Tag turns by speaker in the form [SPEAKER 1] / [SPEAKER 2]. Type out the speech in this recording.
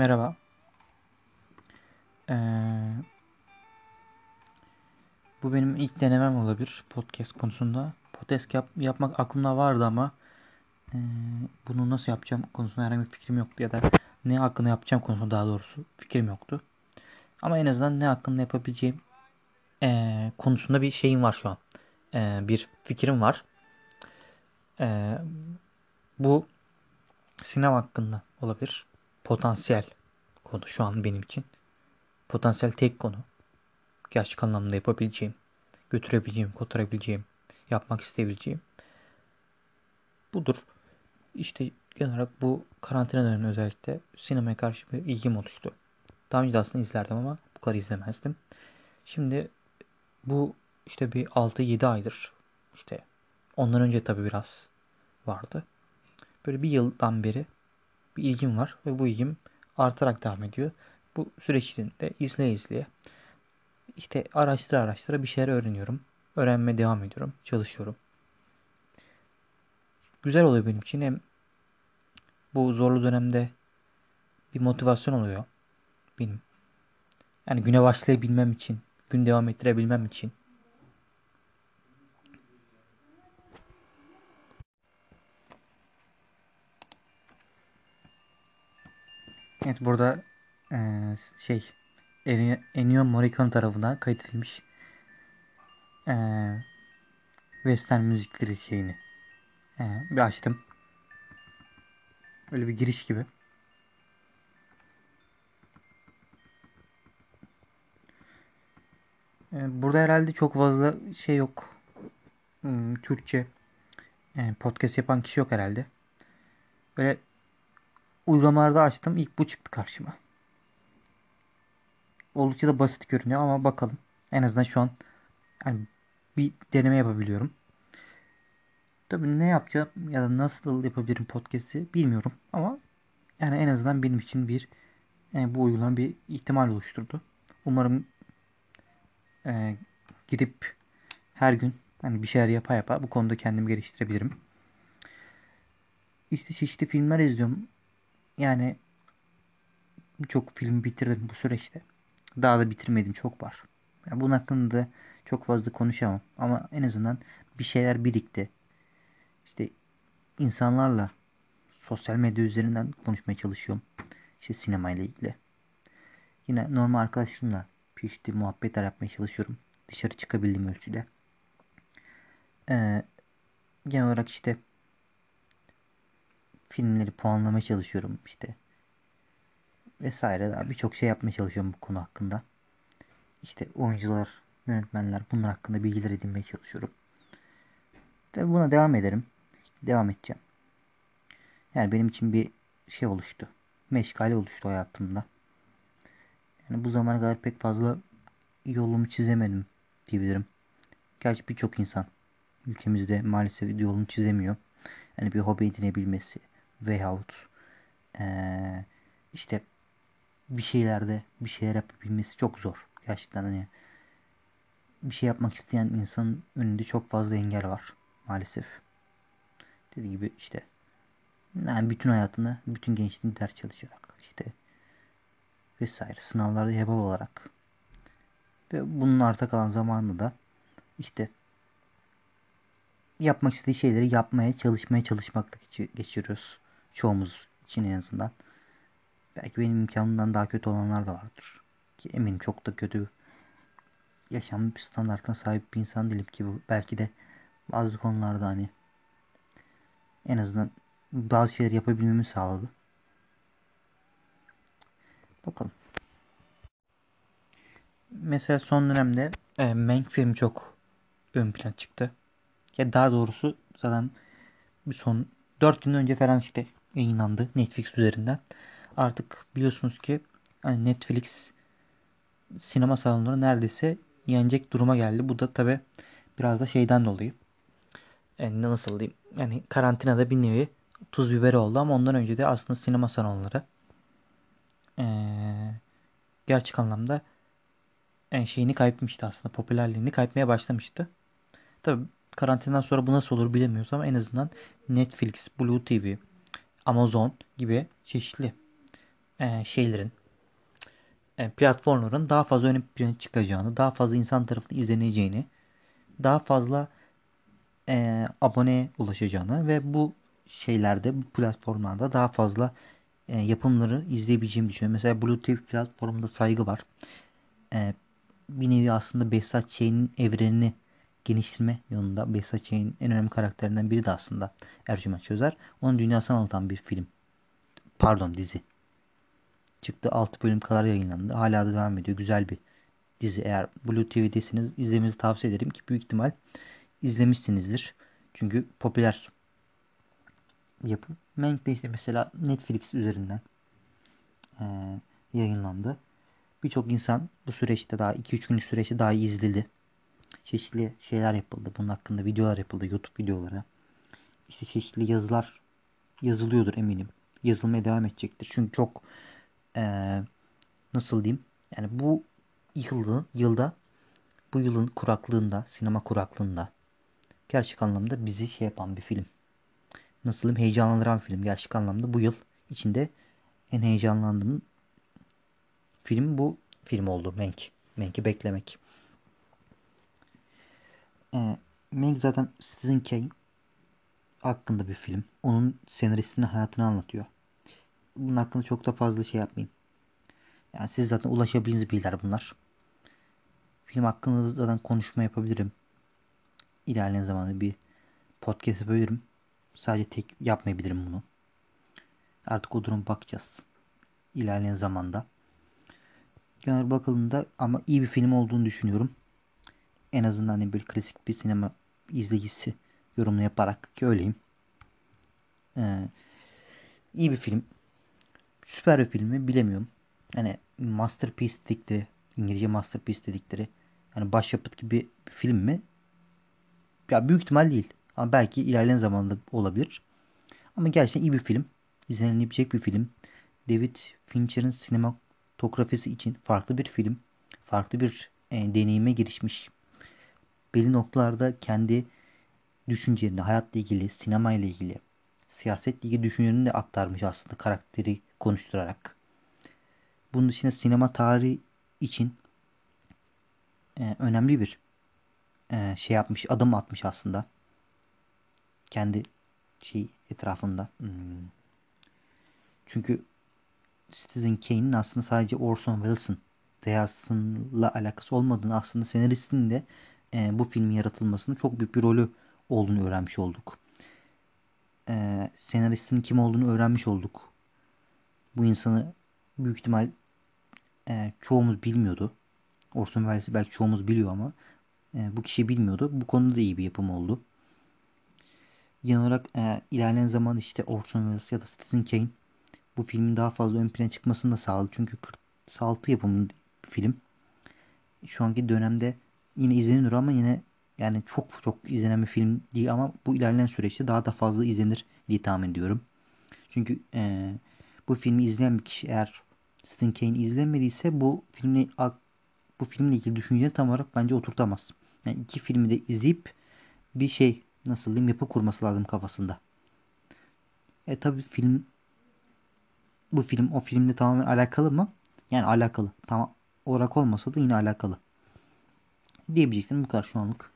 [SPEAKER 1] Merhaba. Ee, bu benim ilk denemem olabilir podcast konusunda. Podcast yap, yapmak aklımda vardı ama e, bunu nasıl yapacağım konusunda herhangi bir fikrim yoktu ya da ne hakkında yapacağım konusunda daha doğrusu fikrim yoktu. Ama en azından ne hakkında yapabileceğim e, konusunda bir şeyim var şu an. E, bir fikrim var. E, bu sinema hakkında olabilir. Potansiyel konu şu an benim için. Potansiyel tek konu. Gerçek anlamda yapabileceğim, götürebileceğim, kotarabileceğim, yapmak isteyebileceğim. Budur. İşte genel olarak bu karantina döneminde özellikle sinemaya karşı bir ilgim oluştu. Daha önce de aslında izlerdim ama bu kadar izlemezdim. Şimdi bu işte bir 6-7 aydır işte ondan önce tabii biraz vardı. Böyle bir yıldan beri bir ilgim var ve bu ilgim artarak devam ediyor. Bu süreç içinde izle izleye işte araştıra araştıra bir şeyler öğreniyorum. Öğrenmeye devam ediyorum. Çalışıyorum. Güzel oluyor benim için. Hem bu zorlu dönemde bir motivasyon oluyor. Benim. Yani güne başlayabilmem için. Gün devam ettirebilmem için. Evet burada eee, şey Ennio Morricone tarafından kaydedilmiş eee western müzikleri şeyini eee, bir açtım. Öyle bir giriş gibi. Eee, burada herhalde çok fazla şey yok. Hmm, Türkçe eee, podcast yapan kişi yok herhalde. Böyle uygulamalarda açtım. İlk bu çıktı karşıma. Oldukça da basit görünüyor ama bakalım. En azından şu an yani bir deneme yapabiliyorum. Tabii ne yapacağım ya da nasıl yapabilirim podcast'i bilmiyorum ama yani en azından benim için bir yani bu uygulama bir ihtimal oluşturdu. Umarım e, girip her gün hani bir şeyler yapa yapa bu konuda kendimi geliştirebilirim. İşte çeşitli filmler izliyorum. Yani birçok film bitirdim bu süreçte. Daha da bitirmedim çok var. Yani bunun hakkında çok fazla konuşamam. Ama en azından bir şeyler birikti. İşte insanlarla sosyal medya üzerinden konuşmaya çalışıyorum. İşte sinema ile ilgili. Yine normal arkadaşlarımla işte muhabbetler yapmaya çalışıyorum. Dışarı çıkabildiğim ölçüde. Ee, genel olarak işte filmleri puanlamaya çalışıyorum işte vesaire daha birçok şey yapmaya çalışıyorum bu konu hakkında. İşte oyuncular, yönetmenler bunlar hakkında bilgiler edinmeye çalışıyorum. Ve buna devam ederim. Devam edeceğim. Yani benim için bir şey oluştu. Meşgale oluştu hayatımda. Yani bu zamana kadar pek fazla yolumu çizemedim diyebilirim. Gerçi birçok insan ülkemizde maalesef yolunu çizemiyor. Yani bir hobi edinebilmesi veyahut ee, işte bir şeylerde bir şeyler yapabilmesi çok zor. Gerçekten hani bir şey yapmak isteyen insanın önünde çok fazla engel var maalesef. Dediği gibi işte yani bütün hayatını, bütün gençliğini ders çalışarak işte vesaire sınavlarda hebal olarak ve bunun arta kalan zamanında da işte yapmak istediği şeyleri yapmaya, çalışmaya çalışmakla geçiriyoruz. Çoğumuz için en azından. Belki benim imkanımdan daha kötü olanlar da vardır. Ki eminim çok da kötü yaşam standartına sahip bir insan değilim ki bu belki de bazı konularda hani en azından bazı şeyler yapabilmemi sağladı. Bakalım. Mesela son dönemde e, Mank filmi çok ön plan çıktı. Ya daha doğrusu zaten bir son 4 gün önce falan işte yayınlandı Netflix üzerinden. Artık biliyorsunuz ki hani Netflix sinema salonları neredeyse yenecek duruma geldi. Bu da tabi biraz da şeyden dolayı. Yani nasıl diyeyim? Yani karantinada bir nevi tuz biberi oldu ama ondan önce de aslında sinema salonları ee, gerçek anlamda yani şeyini kaybetmişti aslında. Popülerliğini kaybetmeye başlamıştı. Tabi karantinadan sonra bu nasıl olur bilemiyoruz ama en azından Netflix, Blue TV, Amazon gibi çeşitli e, şeylerin e, platformların daha fazla ön plana çıkacağını, daha fazla insan tarafından izleneceğini, daha fazla e, aboneye ulaşacağını ve bu şeylerde, bu platformlarda daha fazla e, yapımları izleyebileceğimi düşünüyorum. Mesela Bluetooth platformunda saygı var. E, bir nevi aslında Behzat Ç'nin evrenini geliştirme yolunda Behzat Ç'nin en önemli karakterinden biri de aslında Ercüment Çözer. Onun dünyasını anlatan bir film. Pardon dizi. Çıktı 6 bölüm kadar yayınlandı. Hala da devam ediyor. Güzel bir dizi. Eğer Blue TV'desiniz izlemenizi tavsiye ederim ki büyük ihtimal izlemişsinizdir. Çünkü popüler yapım. Mank de işte mesela Netflix üzerinden e, yayınlandı. Birçok insan bu süreçte daha 2-3 günlük süreçte daha iyi izledi. Çeşitli şeyler yapıldı. Bunun hakkında videolar yapıldı. YouTube videoları. İşte çeşitli yazılar yazılıyordur eminim. Yazılmaya devam edecektir. Çünkü çok e, nasıl diyeyim yani bu yılda, yılda bu yılın kuraklığında sinema kuraklığında gerçek anlamda bizi şey yapan bir film. Nasıl diyeyim heyecanlandıran film. Gerçek anlamda bu yıl içinde en heyecanlandığım film bu film oldu. Mank. Mank'i beklemek. Ee, Mank zaten Citizen Kane hakkında bir film. Onun senaristinin hayatını anlatıyor. Bunun hakkında çok da fazla şey yapmayayım. Yani siz zaten ulaşabildiğiniz bilgiler bunlar. Film hakkında zaten konuşma yapabilirim. İlerleyen zamanda bir podcast yapabilirim. Sadece tek yapmayabilirim bunu. Artık o durum bakacağız. İlerleyen zamanda. Genel bakıldığında ama iyi bir film olduğunu düşünüyorum. En azından hani böyle klasik bir sinema izleyicisi yorumunu yaparak ki öyleyim. Ee, iyi bir film. Süper bir film mi bilemiyorum. Hani masterpiece dedikleri, İngilizce masterpiece dedikleri yani başyapıt gibi bir film mi? Ya büyük ihtimal değil. Ama belki ilerleyen zamanda olabilir. Ama gerçekten iyi bir film. İzlenilebilecek bir film. David Fincher'ın sinematografisi için farklı bir film. Farklı bir e, deneyime girişmiş. Belli noktalarda kendi düşüncelerini, hayatla ilgili, sinema ile ilgili, siyasetle ilgili düşüncelerini de aktarmış aslında karakteri konuşturarak. Bunun dışında sinema tarihi için e, önemli bir e, şey yapmış, adım atmış aslında. Kendi şey etrafında. Hmm. Çünkü Citizen Kane'in aslında sadece Orson Welles'ın deyasıyla alakası olmadığını aslında senaristin de e, bu filmin yaratılmasının çok büyük bir rolü olduğunu öğrenmiş olduk. E, senaristin kim olduğunu öğrenmiş olduk. Bu insanı büyük ihtimal e, çoğumuz bilmiyordu. Orson Welles'i belki çoğumuz biliyor ama e, bu kişi bilmiyordu. Bu konuda da iyi bir yapım oldu. Genel olarak e, ilerleyen zaman işte Orson Welles ya da Citizen Kane bu filmin daha fazla ön plana çıkmasını da sağladı. Çünkü 46 yapımı film. Şu anki dönemde yine izlenir ama yine yani çok çok izlenen bir film değil ama bu ilerleyen süreçte daha da fazla izlenir diye tahmin ediyorum. Çünkü e, bu filmi izleyen bir kişi eğer Citizen Kane izlemediyse bu filmle bu filmle ilgili düşünceleri tam olarak bence oturtamaz. Yani iki filmi de izleyip bir şey nasıl diyeyim yapı kurması lazım kafasında. E tabi film bu film o filmle tamamen alakalı mı? Yani alakalı. Tamam olarak olmasa da yine alakalı. Diyebileceklerim bu kadar şu anlık.